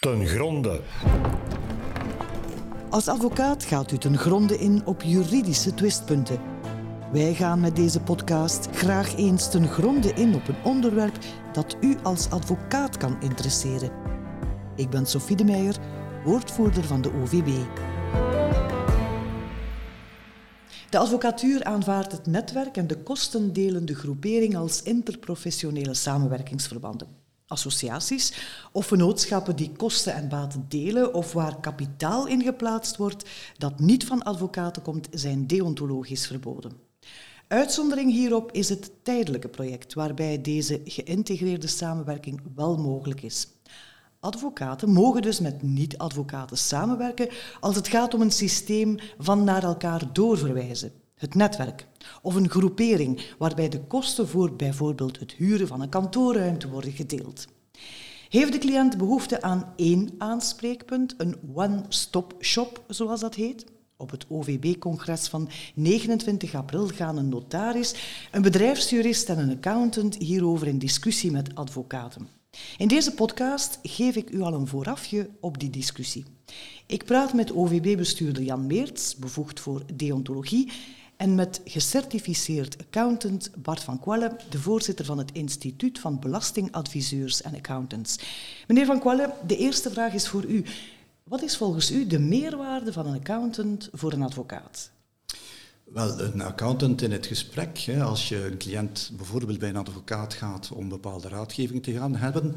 ten gronde. Als advocaat gaat u ten gronde in op juridische twistpunten. Wij gaan met deze podcast graag eens ten gronde in op een onderwerp dat u als advocaat kan interesseren. Ik ben Sophie de Meijer, woordvoerder van de OVB. De advocatuur aanvaardt het netwerk en de kostendelende groepering als interprofessionele samenwerkingsverbanden. Associaties of vennootschappen die kosten en baten delen of waar kapitaal in geplaatst wordt dat niet van advocaten komt, zijn deontologisch verboden. Uitzondering hierop is het tijdelijke project, waarbij deze geïntegreerde samenwerking wel mogelijk is. Advocaten mogen dus met niet-advocaten samenwerken als het gaat om een systeem van naar elkaar doorverwijzen, het netwerk, of een groepering waarbij de kosten voor bijvoorbeeld het huren van een kantoorruimte worden gedeeld. Heeft de cliënt behoefte aan één aanspreekpunt, een one-stop shop zoals dat heet? Op het OVB-congres van 29 april gaan een notaris, een bedrijfsjurist en een accountant hierover in discussie met advocaten. In deze podcast geef ik u al een voorafje op die discussie. Ik praat met OVB-bestuurder Jan Meerts, bevoegd voor deontologie, en met gecertificeerd accountant Bart van Quelle, de voorzitter van het Instituut van Belastingadviseurs en Accountants. Meneer van Quelle, de eerste vraag is voor u. Wat is volgens u de meerwaarde van een accountant voor een advocaat? Wel, een accountant in het gesprek, hè, als je een cliënt bijvoorbeeld bij een advocaat gaat om bepaalde raadgeving te gaan hebben,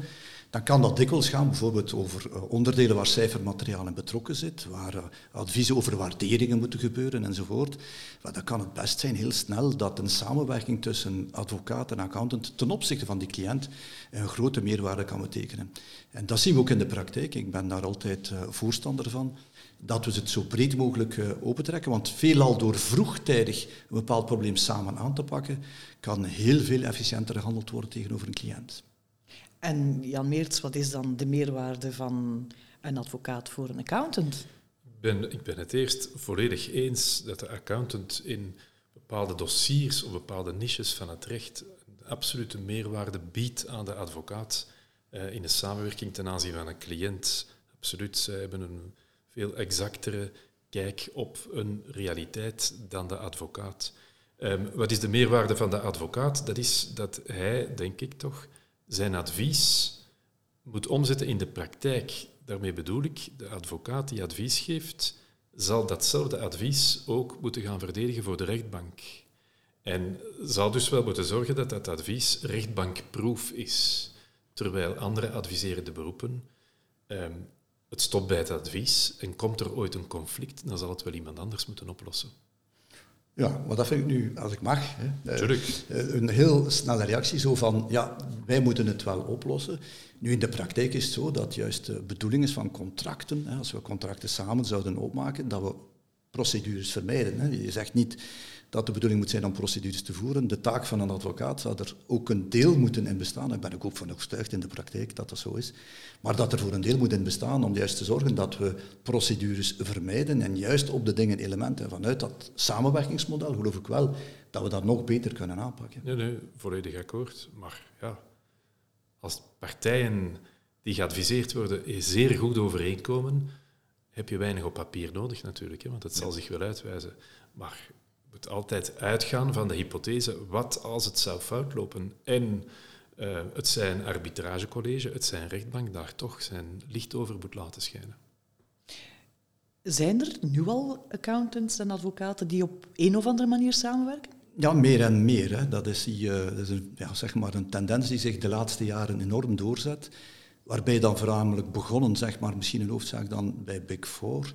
dan kan dat dikwijls gaan bijvoorbeeld over eh, onderdelen waar cijfermateriaal in betrokken zit, waar uh, adviezen over waarderingen moeten gebeuren enzovoort. Maar dan kan het best zijn heel snel dat een samenwerking tussen advocaat en accountant ten opzichte van die cliënt een grote meerwaarde kan betekenen. En dat zien we ook in de praktijk. Ik ben daar altijd uh, voorstander van dat we het zo breed mogelijk opentrekken. Want veelal door vroegtijdig een bepaald probleem samen aan te pakken, kan heel veel efficiënter gehandeld worden tegenover een cliënt. En Jan Meerts, wat is dan de meerwaarde van een advocaat voor een accountant? Ik ben, ik ben het eerst volledig eens dat de accountant in bepaalde dossiers of bepaalde niches van het recht een absolute meerwaarde biedt aan de advocaat eh, in de samenwerking ten aanzien van een cliënt. Absoluut, zij hebben een veel exactere kijk op een realiteit dan de advocaat. Um, wat is de meerwaarde van de advocaat? Dat is dat hij, denk ik toch, zijn advies moet omzetten in de praktijk. Daarmee bedoel ik, de advocaat die advies geeft, zal datzelfde advies ook moeten gaan verdedigen voor de rechtbank. En zal dus wel moeten zorgen dat dat advies rechtbankproof is. Terwijl andere adviserende beroepen, eh, het stopt bij het advies en komt er ooit een conflict, dan zal het wel iemand anders moeten oplossen. Ja, maar dat vind ik nu, als ik mag, hè, eh, eh, een heel snelle reactie. Zo van, ja, wij moeten het wel oplossen. Nu, in de praktijk is het zo dat juist de bedoeling is van contracten, hè, als we contracten samen zouden opmaken, dat we procedures vermijden. Hè. Je zegt niet, dat de bedoeling moet zijn om procedures te voeren. De taak van een advocaat zou er ook een deel moeten in bestaan. Daar ben ik ook van overtuigd in de praktijk dat dat zo is. Maar dat er voor een deel moet in bestaan om juist te zorgen dat we procedures vermijden en juist op de dingen elementen. Vanuit dat samenwerkingsmodel geloof ik wel dat we dat nog beter kunnen aanpakken. Nee, nee, volledig akkoord. Maar ja, als partijen die geadviseerd worden zeer goed overeenkomen, heb je weinig op papier nodig natuurlijk, hè, want het zal zich wel uitwijzen. Maar moet altijd uitgaan van de hypothese, wat als het zou foutlopen? En uh, het zijn arbitragecollege, het zijn rechtbank, daar toch zijn licht over moet laten schijnen. Zijn er nu al accountants en advocaten die op een of andere manier samenwerken? Ja, meer en meer. Hè. Dat is, die, uh, dat is een, ja, zeg maar een tendens die zich de laatste jaren enorm doorzet. Waarbij dan voornamelijk begonnen, zeg maar, misschien een hoofdzaak dan bij Big Four.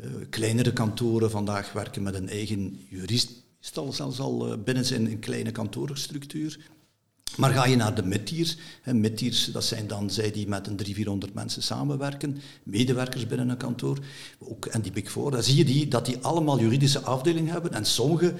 Uh, kleinere kantoren vandaag werken met een eigen jurist, meestal zelfs al uh, binnen zijn kleine kantoorstructuur. Maar ga je naar de midtiers, midtiers, dat zijn dan zij die met een 300, 400 mensen samenwerken, medewerkers binnen een kantoor, ook, en die Big Four, dan zie je die, dat die allemaal juridische afdelingen hebben en sommige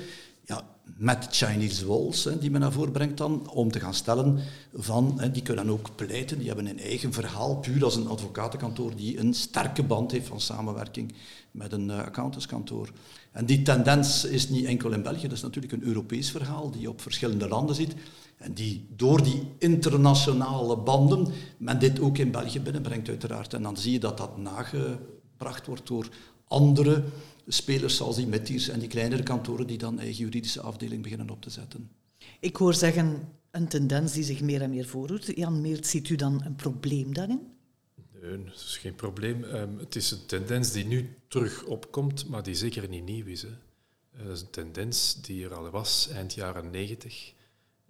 ja, met Chinese walls, die men naar voren brengt dan, om te gaan stellen van, die kunnen ook pleiten, die hebben een eigen verhaal, puur als een advocatenkantoor die een sterke band heeft van samenwerking met een uh, accountantskantoor. En die tendens is niet enkel in België, dat is natuurlijk een Europees verhaal die je op verschillende landen ziet. En die door die internationale banden men dit ook in België binnenbrengt uiteraard. En dan zie je dat dat nagebracht wordt door andere spelers zoals die Metiers en die kleinere kantoren die dan eigen juridische afdeling beginnen op te zetten. Ik hoor zeggen een tendens die zich meer en meer voordoet. Jan Meert, ziet u dan een probleem daarin? Nee, dat is geen probleem. Um, het is een tendens die nu terug opkomt, maar die zeker niet nieuw is. Hè. Uh, dat is een tendens die er al was eind jaren negentig.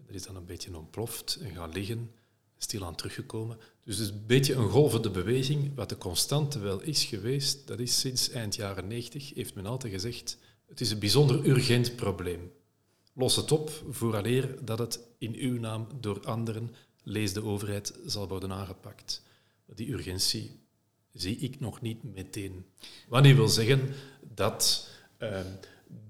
Dat is dan een beetje ontploft en gaan liggen, stilaan teruggekomen. Dus het is een beetje een golvende beweging. Wat de constante wel is geweest, dat is sinds eind jaren 90, heeft men altijd gezegd, het is een bijzonder urgent probleem. Los het op, vooraleer dat het in uw naam door anderen, lees de overheid, zal worden aangepakt. Die urgentie zie ik nog niet meteen. Wat wil zeggen dat uh,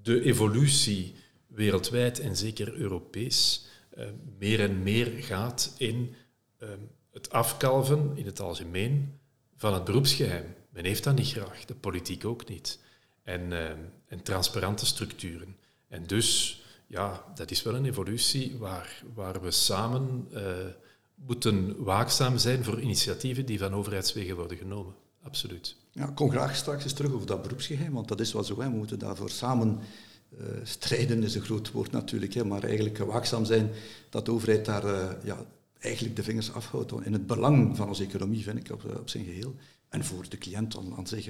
de evolutie wereldwijd en zeker Europees uh, meer en meer gaat in uh, het afkalven in het algemeen van het beroepsgeheim. Men heeft dat niet graag, de politiek ook niet. En, uh, en transparante structuren. En dus, ja, dat is wel een evolutie waar, waar we samen uh, moeten waakzaam zijn voor initiatieven die van overheidswegen worden genomen. Absoluut. Ja, kom graag straks eens terug over dat beroepsgeheim, want dat is wel zo. Hè. We moeten daarvoor samen uh, strijden, is een groot woord natuurlijk, hè, maar eigenlijk waakzaam zijn dat de overheid daar uh, ja, eigenlijk de vingers afhoudt in het belang van onze economie, vind ik, op, op zijn geheel. En voor de cliënt aan, aan zich.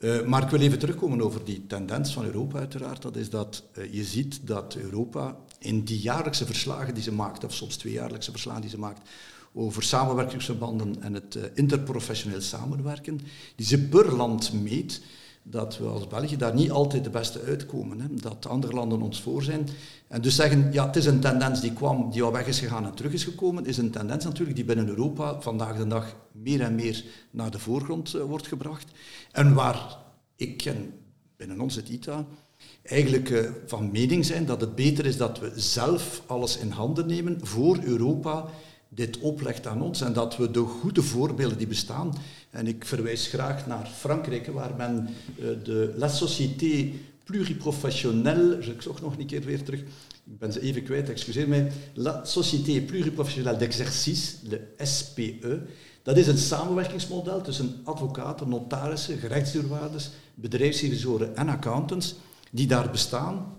Uh, maar ik wil even terugkomen over die tendens van Europa uiteraard. Dat is dat uh, je ziet dat Europa in die jaarlijkse verslagen die ze maakt, of soms tweejaarlijkse verslagen die ze maakt, over samenwerkingsverbanden en het interprofessioneel samenwerken, die ze per land meet, dat we als België daar niet altijd de beste uitkomen. Hè. Dat andere landen ons voor zijn. En dus zeggen, ja, het is een tendens die kwam, die al weg is gegaan en terug is gekomen, is een tendens natuurlijk die binnen Europa vandaag de dag meer en meer naar de voorgrond uh, wordt gebracht. En waar ik en binnen ons, het eigenlijk uh, van mening zijn dat het beter is dat we zelf alles in handen nemen voor Europa dit oplegt aan ons en dat we de goede voorbeelden die bestaan, en ik verwijs graag naar Frankrijk, waar men uh, de La Société Pluriprofessionnelle, ik zocht nog een keer weer terug, ik ben ze even kwijt, excuseer mij, La Société Pluriprofessionnelle d'Exercice, de SPE, dat is een samenwerkingsmodel tussen advocaten, notarissen, gerechtsdeurwaarders, bedrijfsrevisoren en accountants, die daar bestaan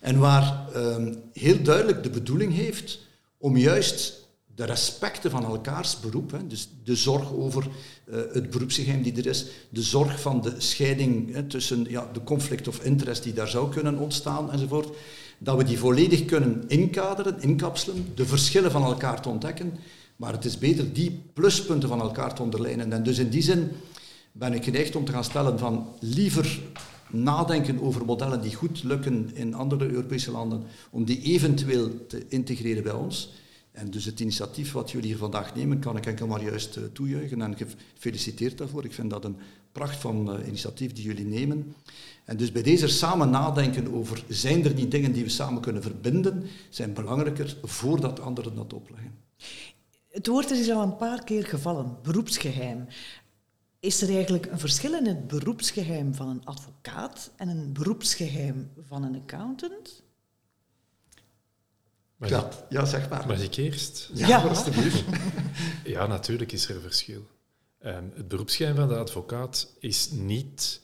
en waar um, heel duidelijk de bedoeling heeft om juist de respecten van elkaars beroep, hè, dus de zorg over uh, het beroepsgeheim die er is, de zorg van de scheiding hè, tussen ja, de conflict of interest die daar zou kunnen ontstaan enzovoort, dat we die volledig kunnen inkaderen, inkapselen, de verschillen van elkaar te ontdekken, maar het is beter die pluspunten van elkaar te onderlijnen. En dus in die zin ben ik geneigd om te gaan stellen van liever nadenken over modellen die goed lukken in andere Europese landen, om die eventueel te integreren bij ons, en dus het initiatief wat jullie hier vandaag nemen, kan ik enkel maar juist uh, toejuichen en gefeliciteerd daarvoor. Ik vind dat een pracht van uh, initiatief die jullie nemen. En dus bij deze samen nadenken over, zijn er die dingen die we samen kunnen verbinden, zijn belangrijker voordat anderen dat opleggen. Het woord is al een paar keer gevallen, beroepsgeheim. Is er eigenlijk een verschil in het beroepsgeheim van een advocaat en een beroepsgeheim van een accountant? Mag ja, ik, ja, zeg maar. Mag ik eerst? Ja, ja. alstublieft. ja, natuurlijk is er een verschil. Um, het beroepsgeheim van de advocaat is niet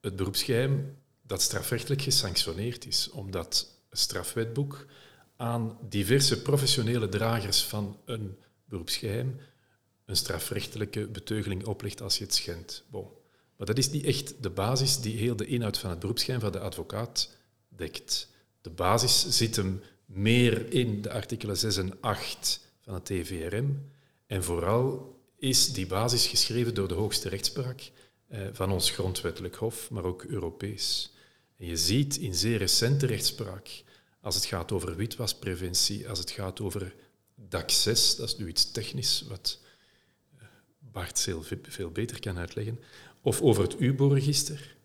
het beroepsgeheim dat strafrechtelijk gesanctioneerd is, omdat het strafwetboek aan diverse professionele dragers van een beroepsgeheim een strafrechtelijke beteugeling oplegt als je het schendt. Bon. Maar dat is niet echt de basis die heel de inhoud van het beroepsgeheim van de advocaat dekt. De basis zit hem meer in de artikelen 6 en 8 van het TVRM. En vooral is die basis geschreven door de hoogste rechtspraak eh, van ons grondwettelijk hof, maar ook Europees. En je ziet in zeer recente rechtspraak, als het gaat over witwaspreventie, als het gaat over DAC6, dat is nu iets technisch wat eh, Bart veel, veel beter kan uitleggen, of over het UBO-register,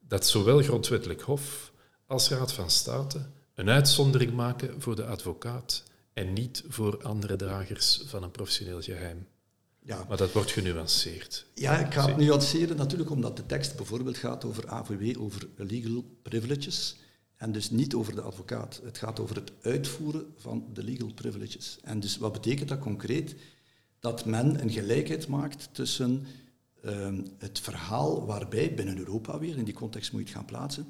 dat zowel grondwettelijk hof als Raad van State een uitzondering maken voor de advocaat en niet voor andere dragers van een professioneel geheim. Ja. Maar dat wordt genuanceerd. Ja, ik ga het nuanceren natuurlijk omdat de tekst bijvoorbeeld gaat over AVW, over legal privileges. En dus niet over de advocaat. Het gaat over het uitvoeren van de legal privileges. En dus wat betekent dat concreet? Dat men een gelijkheid maakt tussen ehm, het verhaal waarbij, binnen Europa weer, in die context moet je het gaan plaatsen,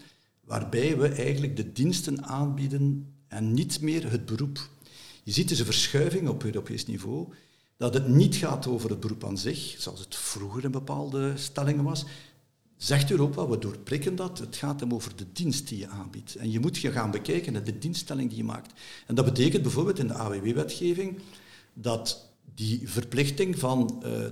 waarbij we eigenlijk de diensten aanbieden en niet meer het beroep. Je ziet dus een verschuiving op Europees niveau, dat het niet gaat over het beroep aan zich, zoals het vroeger in bepaalde stellingen was, zegt Europa, we doorprikken dat, het gaat hem over de dienst die je aanbiedt. En je moet je gaan bekijken naar de dienststelling die je maakt. En dat betekent bijvoorbeeld in de AWW-wetgeving dat die verplichting van uh,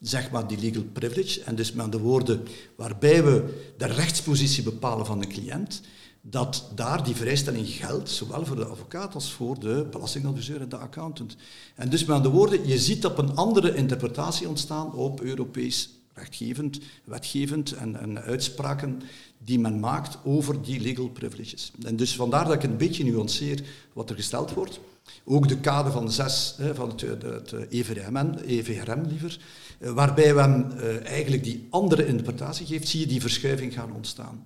zeg maar die legal privilege, en dus met de woorden waarbij we de rechtspositie bepalen van de cliënt, dat daar die vrijstelling geldt, zowel voor de advocaat als voor de belastingadviseur en de accountant. En dus met andere woorden, je ziet op een andere interpretatie ontstaan op Europees rechtgevend, wetgevend en, en, uitspraken die men maakt over die legal privileges. En dus vandaar dat ik een beetje nuanceer wat er gesteld wordt. Ook de kader van zes van het, het EVRM, EVRM liever, eh, waarbij men eh, eigenlijk die andere interpretatie geeft, zie je die verschuiving gaan ontstaan.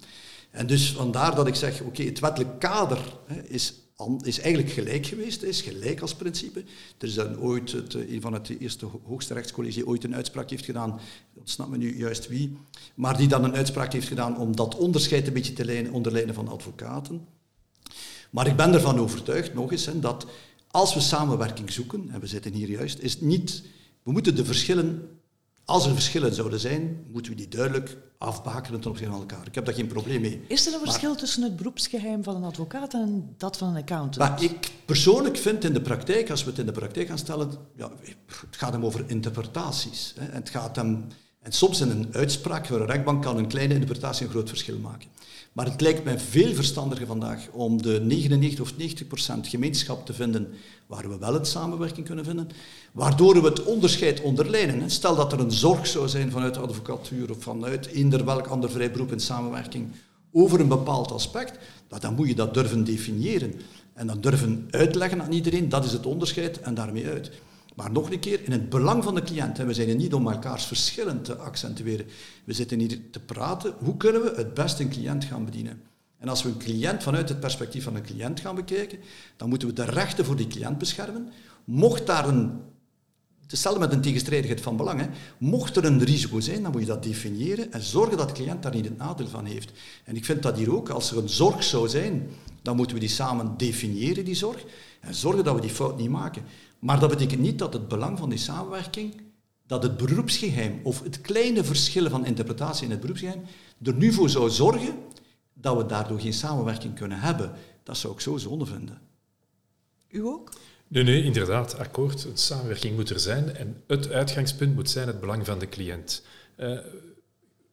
En dus vandaar dat ik zeg, oké, het wettelijk kader is is eigenlijk gelijk geweest, is gelijk als principe. Er is dan ooit, het, een van het eerste hoogste rechtscollege ooit een uitspraak heeft gedaan, dat snapt me nu juist wie, maar die dan een uitspraak heeft gedaan om dat onderscheid een beetje te lijnen, onderlijnen van advocaten. Maar ik ben ervan overtuigd, nog eens, dat als we samenwerking zoeken, en we zitten hier juist, is niet, we moeten de verschillen als er verschillen zouden zijn, moeten we die duidelijk afbakenen ten opzichte van elkaar. Ik heb daar geen probleem mee. Is er een verschil tussen het beroepsgeheim van een advocaat en dat van een accountant? Maar ik persoonlijk vind in de praktijk, als we het in de praktijk gaan stellen, ja, het gaat hem over interpretaties. Hè. Het gaat hem, en soms in een uitspraak voor een rechtbank kan een kleine interpretatie een groot verschil maken. Maar het lijkt mij veel verstandiger vandaag om de 99 of 90 procent gemeenschap te vinden waar we wel een samenwerking kunnen vinden, waardoor we het onderscheid onderlijnen. Stel dat er een zorg zou zijn vanuit de advocatuur of vanuit eender welk ander vrij beroep in samenwerking over een bepaald aspect, dan moet je dat durven definiëren. En dan durven uitleggen aan iedereen, dat is het onderscheid en daarmee uit. Maar nog een keer, in het belang van de cliënt. En we zijn hier niet om elkaars verschillen te accentueren. We zitten hier te praten, hoe kunnen we het beste een cliënt gaan bedienen? En als we een cliënt vanuit het perspectief van een cliënt gaan bekijken, dan moeten we de rechten voor die cliënt beschermen. Mocht daar een, hetzelfde met een tegenstrijdigheid van belang, mocht er een risico zijn, dan moet je dat definiëren en zorgen dat de cliënt daar niet het nadeel van heeft. En ik vind dat hier ook, als er een zorg zou zijn, dan moeten we die samen definiëren, die zorg, en zorgen dat we die fout niet maken. Maar dat betekent niet dat het belang van die samenwerking, dat het beroepsgeheim of het kleine verschillen van interpretatie in het beroepsgeheim er nu voor zou zorgen dat we daardoor geen samenwerking kunnen hebben. Dat zou ik zo zonde vinden. U ook? Nee, nee, inderdaad, akkoord. Een samenwerking moet er zijn en het uitgangspunt moet zijn het belang van de cliënt. Uh,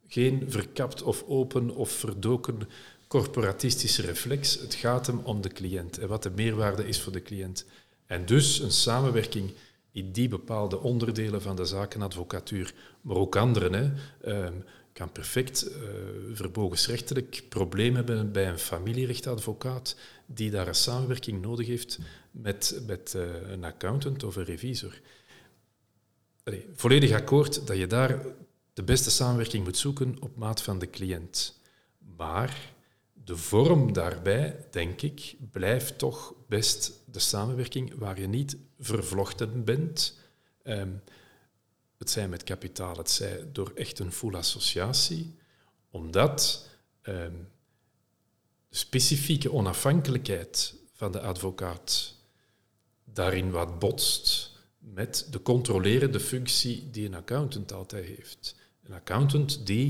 geen verkapt of open of verdoken corporatistische reflex. Het gaat hem om de cliënt en wat de meerwaarde is voor de cliënt. En dus een samenwerking in die bepaalde onderdelen van de zakenadvocatuur, maar ook anderen. Hè, ehm, kan perfect uh, verbogensrechtelijk probleem hebben bij een familierechtadvocaat die daar een samenwerking nodig heeft met, met uh, een accountant of een revisor. Volledig akkoord dat je daar de beste samenwerking moet zoeken op maat van de cliënt. Maar de vorm daarbij, denk ik, blijft toch best de samenwerking waar je niet vervlochten bent. Um, het zij met kapitaal, het zij door echt een full associatie, omdat um, de specifieke onafhankelijkheid van de advocaat daarin wat botst met de controlerende functie die een accountant altijd heeft. Een accountant die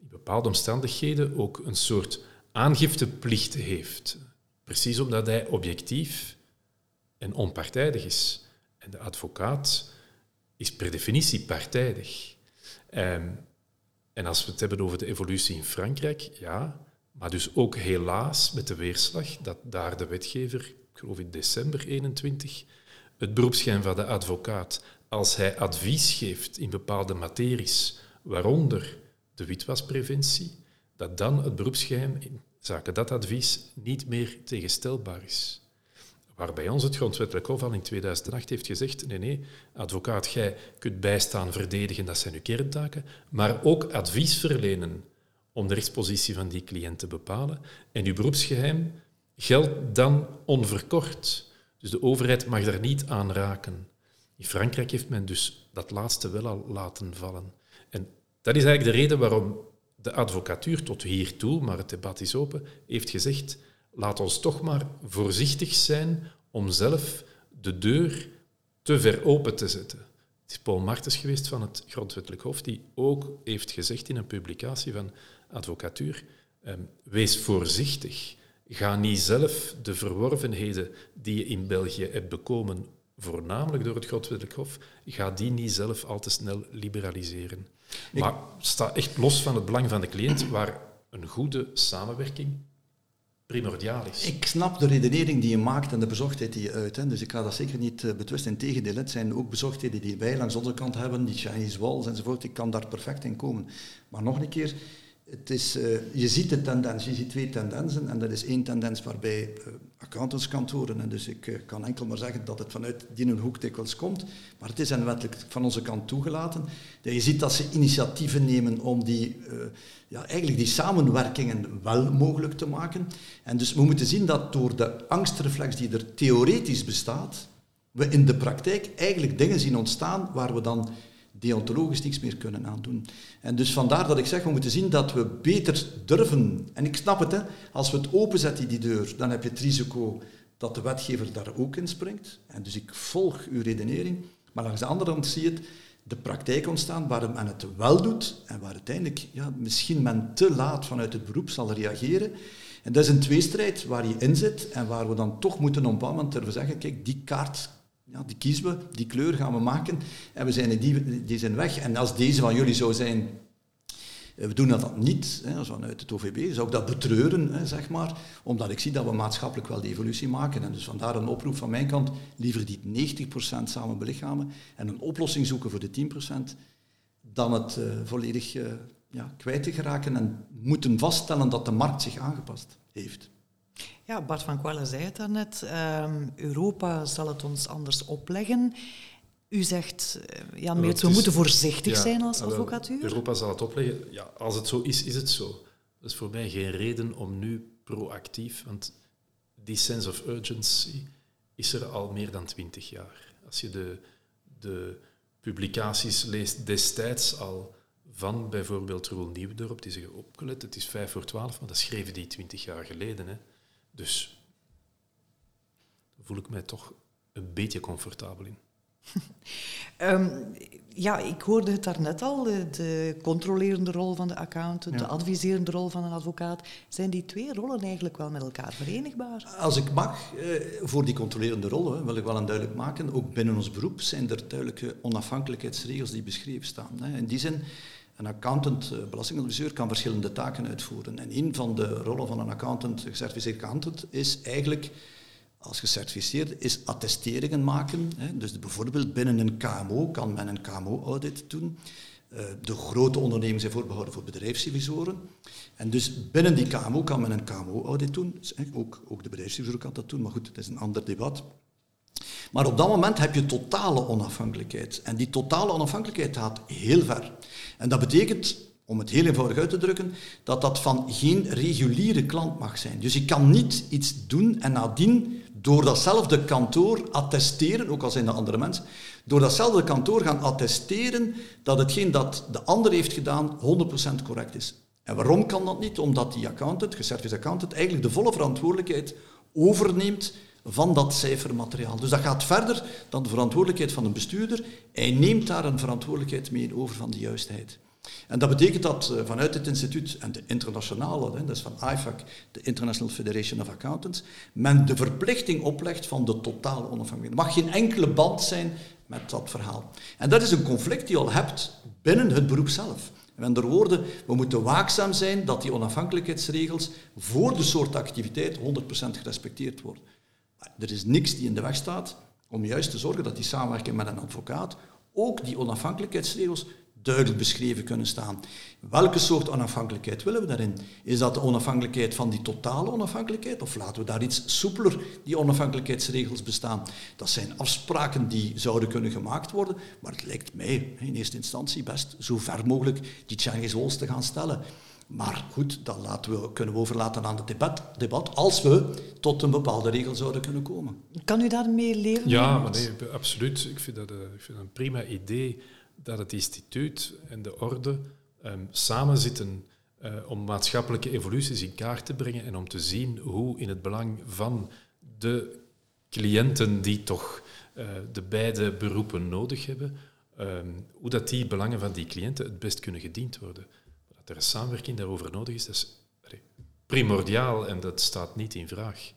in bepaalde omstandigheden ook een soort aangifteplicht heeft. Precies omdat hij objectief en onpartijdig is. En de advocaat is per definitie partijdig. Ehm, en als we het hebben over de evolutie in Frankrijk, ja, maar dus ook helaas met de weerslag dat daar de wetgever, ik geloof in december 21, het beroepsgeheim van de advocaat, als hij advies geeft in bepaalde materies, waaronder de witwaspreventie, dat dan het beroepsgeheim zaken dat advies niet meer tegenstelbaar is. Waar bij ons het Grondwettelijk Hof al in 2008 heeft gezegd, nee, nee, advocaat, jij kunt bijstaan, verdedigen, dat zijn uw kerntaken, maar ook advies verlenen om de rechtspositie van die cliënt te bepalen. En uw beroepsgeheim geldt dan onverkort. Dus de overheid mag daar niet aan raken. In Frankrijk heeft men dus dat laatste wel al laten vallen. En dat is eigenlijk de reden waarom de advocatuur tot hiertoe, maar het debat is open, heeft gezegd laat ons toch maar voorzichtig zijn om zelf de deur te ver open te zetten. Het is Paul Martens geweest van het Grondwettelijk Hof die ook heeft gezegd in een publicatie van advocatuur, ehm, wees voorzichtig. Ga niet zelf de verworvenheden die je in België hebt bekomen, voornamelijk door het Grondwettelijk Hof, ga die niet zelf al te snel liberaliseren. Maar sta echt los van het belang van de cliënt, waar een goede samenwerking primordiaal is. Ik snap de redenering die je maakt en de bezorgdheid die je uit. Hè. Dus ik ga dat zeker niet uh, betwisten. Integendeel, het zijn ook bezorgdheden die wij langs onze kant hebben, die Chinese walls enzovoort. Ik kan daar perfect in komen. Maar nog een keer, het is, uh, je ziet de tendens, je ziet twee tendensen. En dat is één tendens waarbij uh, accountantskantoren, en dus ik kan enkel maar zeggen dat het vanuit die hoek dikwijls komt, maar het is en wettelijk van onze kant toegelaten, dat je ziet dat ze initiatieven nemen om die ja, eigenlijk die samenwerkingen wel mogelijk te maken. En dus we moeten zien dat door de angstreflex die er theoretisch bestaat, we in de praktijk eigenlijk dingen zien ontstaan waar we dan deontologisch niets meer kunnen aandoen. En dus vandaar dat ik zeg, we moeten zien dat we beter durven. En ik snap het, hè, als we het openzetten, die deur, dan heb je het risico dat de wetgever daar ook in springt. En dus ik volg uw redenering. Maar langs de andere kant zie je het, de praktijk ontstaan waar men het wel doet en waar uiteindelijk ja, misschien men te laat vanuit het beroep zal reageren. En dat is een tweestrijd waar je in zit en waar we dan toch moeten een moment durven zeggen, kijk, die kaart ja, die kiezen we, die kleur gaan we maken en we zijn die, die zijn weg. En als deze van jullie zou zijn, eh, we doen dat niet, hè, vanuit het OVB, zou ik dat betreuren, hè, zeg maar, omdat ik zie dat we maatschappelijk wel die evolutie maken. En dus vandaar een oproep van mijn kant, liever die 90% samen belichamen en een oplossing zoeken voor de 10%, dan het uh, volledig uh, ja, kwijt te geraken en moeten vaststellen dat de markt zich aangepast heeft. Ja, Bart van Quelle zei het daarnet. Um, Europa zal het ons anders opleggen. U zegt, Jan Meert, we moeten voorzichtig zijn als advocatuur. Europa zal het opleggen. Ja, als het zo is, is het zo. Dat is voor mij geen reden om nu proactief, want die sense of urgency is er al meer dan twintig jaar. Als je de, de publicaties leest destijds al van bijvoorbeeld Roel Nieuwdorp, die zeggen opgelet, het is vijf voor twaalf, maar dat schreven die twintig jaar geleden. Hè. Dus voel ik mij toch een beetje comfortabel in. um, ja, ik hoorde het daarnet al, de, de, controlerende rol van de accountant, de adviserende rol van een advocaat. Zijn die twee rollen eigenlijk wel met elkaar verenigbaar? Als ik mag, eh, voor die controlerende rol wil ik wel een duidelijk maken, ook binnen ons beroep zijn er duidelijke onafhankelijkheidsregels die beschreven staan. Hè. In die zin, een accountant, eh, belastingadviseur, kan verschillende taken uitvoeren. En een van de rollen van een accountant, gecertificeerd accountant, is eigenlijk als gecertificeerd is attesteringen maken. Dus bijvoorbeeld binnen een KMO kan men een KMO-audit doen. Eh, de grote ondernemingen zijn voorbehouden voor bedrijfsrevisoren. En dus binnen die KMO kan men een KMO-audit doen. Dus, ook, de bedrijfsrevisor kan dat doen, maar goed, het is een ander debat. Maar op dat moment heb je totale onafhankelijkheid. En die totale onafhankelijkheid gaat heel ver. En dat betekent, om het heel eenvoudig uit te drukken, dat dat van geen reguliere klant mag zijn. Dus je kan niet iets doen en nadien door datzelfde kantoor attesteren, ook al zijn dat andere mensen, door datzelfde kantoor gaan attesteren dat hetgeen dat de ander heeft gedaan 100% correct is. En waarom kan dat niet? Omdat die accountant, gecertificeerd accountant, eigenlijk de volle verantwoordelijkheid overneemt van dat cijfermateriaal. Dus dat gaat verder dan de verantwoordelijkheid van een bestuurder. Hij neemt daar een verantwoordelijkheid mee over van de juistheid. En dat betekent dat eh, vanuit het instituut en de internationale, dat is van IFAC, de International Federation of Accountants, men de verplichting oplegt van de totale onafhankelijkheid. Er mag geen enkele band zijn met dat verhaal. En dat is een conflict die je al hebt binnen het beroep zelf. Met andere woorden, we moeten waakzaam zijn dat die onafhankelijkheidsregels voor de soort activiteit 100% gerespecteerd worden. Er is niks die in de weg staat om juist te zorgen dat die samenwerking met een advocaat ook die onafhankelijkheidsregels duidelijk beschreven kunnen staan. Welke soort onafhankelijkheid willen we daarin? Is dat de onafhankelijkheid van die totale onafhankelijkheid? Of laten we daar iets soepeler die onafhankelijkheidsregels bestaan? Dat zijn afspraken die zouden kunnen gemaakt worden, maar het lijkt mij in eerste instantie best zo ver mogelijk die walls te gaan stellen. Maar goed, dat laten we, kunnen we overlaten aan het debat, debat als we tot een bepaalde regel zouden kunnen komen. Kan u daarmee leven? Ja, maar nee, absoluut. Ik vind, dat, eh, ik vind dat een prima idee dat het instituut en de orde um, samen zitten uh, om maatschappelijke evoluties in kaart te brengen en om te zien hoe in het belang van de cliënten die toch uh, de beide beroepen nodig hebben, um, hoe dat die belangen van die cliënten het best kunnen gediend worden. Er een samenwerking daarover nodig is, dat is primordiaal en dat staat niet in vraag.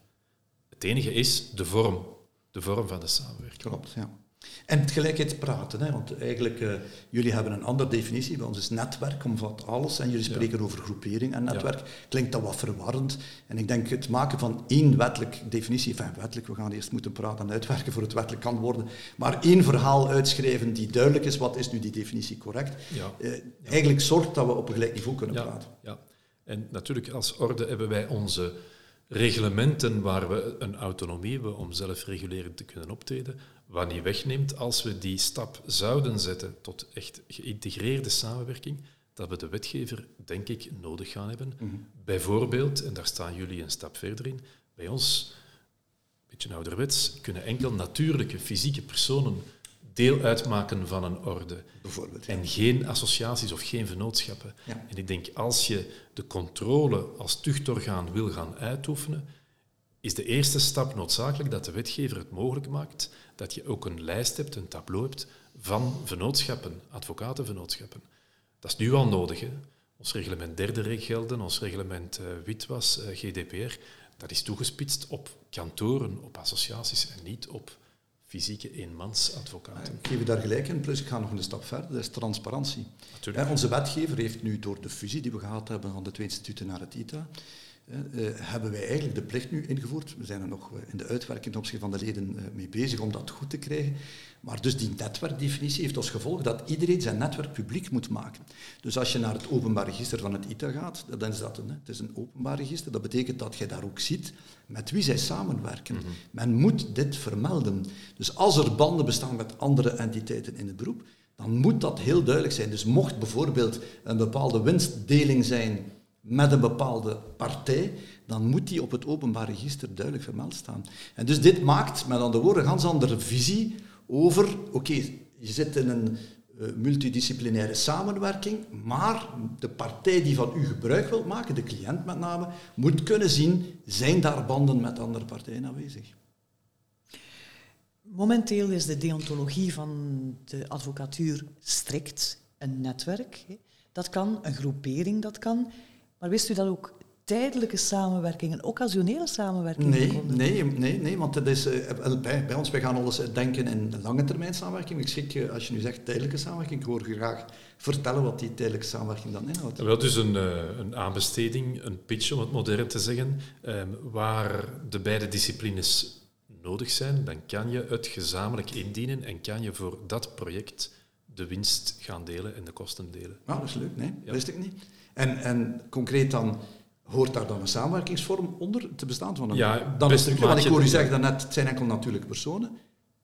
Het enige is de vorm, de vorm van de samenwerking. Klopt, ja. En tegelijkertijd hè, want eigenlijk, uh, jullie hebben een andere definitie, bij ons is netwerk, omvat alles, en jullie spreken over groepering en netwerk. Ja. Klinkt dat wat verwarrend. En ik denk het maken van één wettelijk definitie, enfin wettelijk, we gaan eerst moeten praten en uitwerken voor het wettelijk kan worden, maar één verhaal uitschrijven die duidelijk is, wat is nu die definitie correct, ja. Uh, eigenlijk zorgt dat we op een gelijk niveau kunnen praten. Ja, en natuurlijk als orde hebben wij onze reglementen waar we een autonomie hebben om zelfregulerend te kunnen optreden, wat niet wegneemt als we die stap zouden zetten tot echt geïntegreerde samenwerking, dat we de wetgever, denk ik, nodig gaan hebben. Mhm. Bijvoorbeeld, en daar staan jullie een stap verder in, bij ons, een beetje ouderwets, kunnen enkel natuurlijke, fysieke personen deel uitmaken van een orde. Bijvoorbeeld, En geen associaties of geen vennootschappen. En ik denk, als je de controle als tuchtorgaan wil gaan uitoefenen, is de eerste stap noodzakelijk dat de wetgever het mogelijk maakt dat je ook een lijst hebt, een tableau hebt van vennootschappen, advocatenvennootschappen. Dat is nu al nodig. Hè? Ons reglement derde gelden, ons reglement uh, witwas, uh, GDPR, dat is toegespitst op kantoren, op associaties en niet op fysieke eenmansadvocaten. Ik geef je daar gelijk in, plus ik ga nog een stap verder, dat is transparantie. Natuurlijk. onze wetgever heeft nu door de fusie die we gehad hebben van de twee instituten naar het ITA, uh, hebben wij eigenlijk de plicht nu ingevoerd. We zijn er nog in de uitwerking ten opzichte van de leden mee bezig om dat goed te krijgen. Maar dus die netwerkdefinitie heeft als gevolg dat iedereen zijn netwerk publiek moet maken. Dus als je naar het openbaar register van het ITA gaat, dan is dat een, het is een openbaar register. Dat betekent dat je daar ook ziet met wie zij samenwerken. Mm -hmm. Men moet dit vermelden. Dus als er banden bestaan met andere entiteiten in het beroep, dan moet dat heel duidelijk zijn. Dus mocht bijvoorbeeld een bepaalde winstdeling zijn met een bepaalde partij, dan moet die op het openbaar register duidelijk vermeld staan. En dus dit maakt, met andere woorden, een ganz andere visie over, oké, je zit in een uh, multidisciplinaire samenwerking, maar de partij die van u gebruik wil maken, de cliënt met name, moet kunnen zien, zijn daar banden met andere partijen aanwezig? Momenteel is de deontologie van de advocatuur strikt een netwerk. Dat kan, een groepering dat kan. Maar wist u dat ook tijdelijke samenwerking en occasionele samenwerking nee, nee, nee, nee, want dat is, uh, bij, bij, ons, wij gaan alles denken in lange termijn samenwerking. Ik schrik je, als je nu zegt tijdelijke samenwerking, ik hoor graag vertellen wat die tijdelijke samenwerking dan inhoudt. Wel, dus een, uh, een aanbesteding, een pitch om het modern te zeggen, um, waar de beide disciplines nodig zijn, dan kan je het gezamenlijk indienen en kan je voor dat project de winst gaan delen en de kosten delen. Ah, dat is leuk, nee, ja. wist ik niet. En, en concreet dan, hoort daar dan een samenwerkingsvorm onder te bestaan? Van een, ja, dan is want ik hoor u zeggen daarnet, het zijn enkel natuurlijke personen.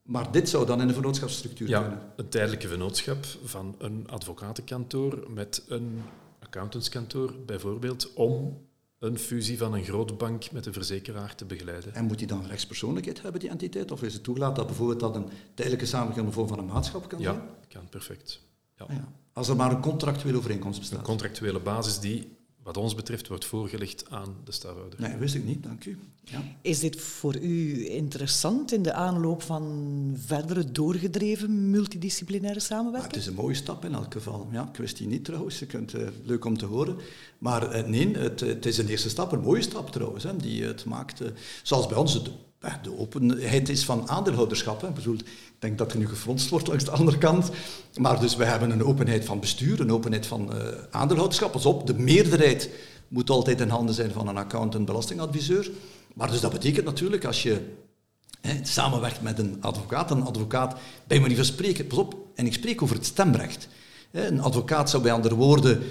Maar dit zou dan in een vennootschapsstructuur ja, kunnen? een tijdelijke vennootschap van een advocatenkantoor met een accountantskantoor bijvoorbeeld, om een fusie van een grote bank met een verzekeraar te begeleiden. En moet die dan rechtspersoonlijkheid hebben, die entiteit? Of is het toegelaten dat bijvoorbeeld dat een tijdelijke samenwerking in de vorm van een maatschap kan ja, zijn? Ja, kan perfect. Ja. Ja. Als er maar een contractuele overeenkomst bestaat. Een contractuele basis die, wat ons betreft, wordt voorgelegd aan de stafhouder. Nee, wist ik niet, dank u. Ja. Is dit voor u interessant in de aanloop van verdere doorgedreven multidisciplinaire samenwerking? Het is een mooie stap in elk geval. Ja, ik wist die niet trouwens, je kunt, uh, leuk om te horen. Maar uh, nee, het, het, is een eerste stap, een mooie stap trouwens, hè, die het maakt. Uh, zoals bij ons het de openheid is van aandeelhouderschap. Hè. Ik, bedoel, ik denk dat er nu gefronst wordt langs de andere kant. Maar dus we hebben een openheid van bestuur, een openheid van uh, aandeelhouderschap. Pas op, de meerderheid moet altijd in handen zijn van een accountant belastingadviseur. Maar dus dat betekent natuurlijk, als je hè, samenwerkt met een advocaat, een advocaat, bij manier van spreken, pas op, en ik spreek over het stemrecht. Een advocaat zou bij andere woorden 99%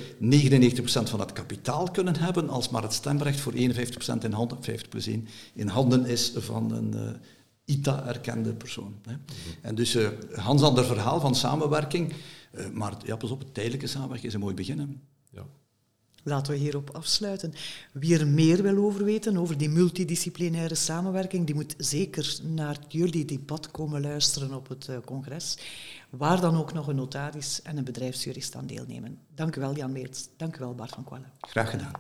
van het kapitaal kunnen hebben, als maar het stemrecht voor 51% in handen, 50 plus 1, in handen is van een uh, ITA-erkende persoon. En dus uh, ganz ander verhaal van samenwerking, uh, maar ja, pas op, tijdelijke samenwerking is een mooi begin laten we hierop afsluiten. Wie er meer wil over weten, over die multidisciplinaire samenwerking, die moet zeker naar jullie debat komen luisteren op het eh, congres. Waar dan ook nog een notaris en een bedrijfsjurist aan deelnemen. Dank u wel, Jan Meerts. Dank u wel, Bart van Kwallen. Graag gedaan.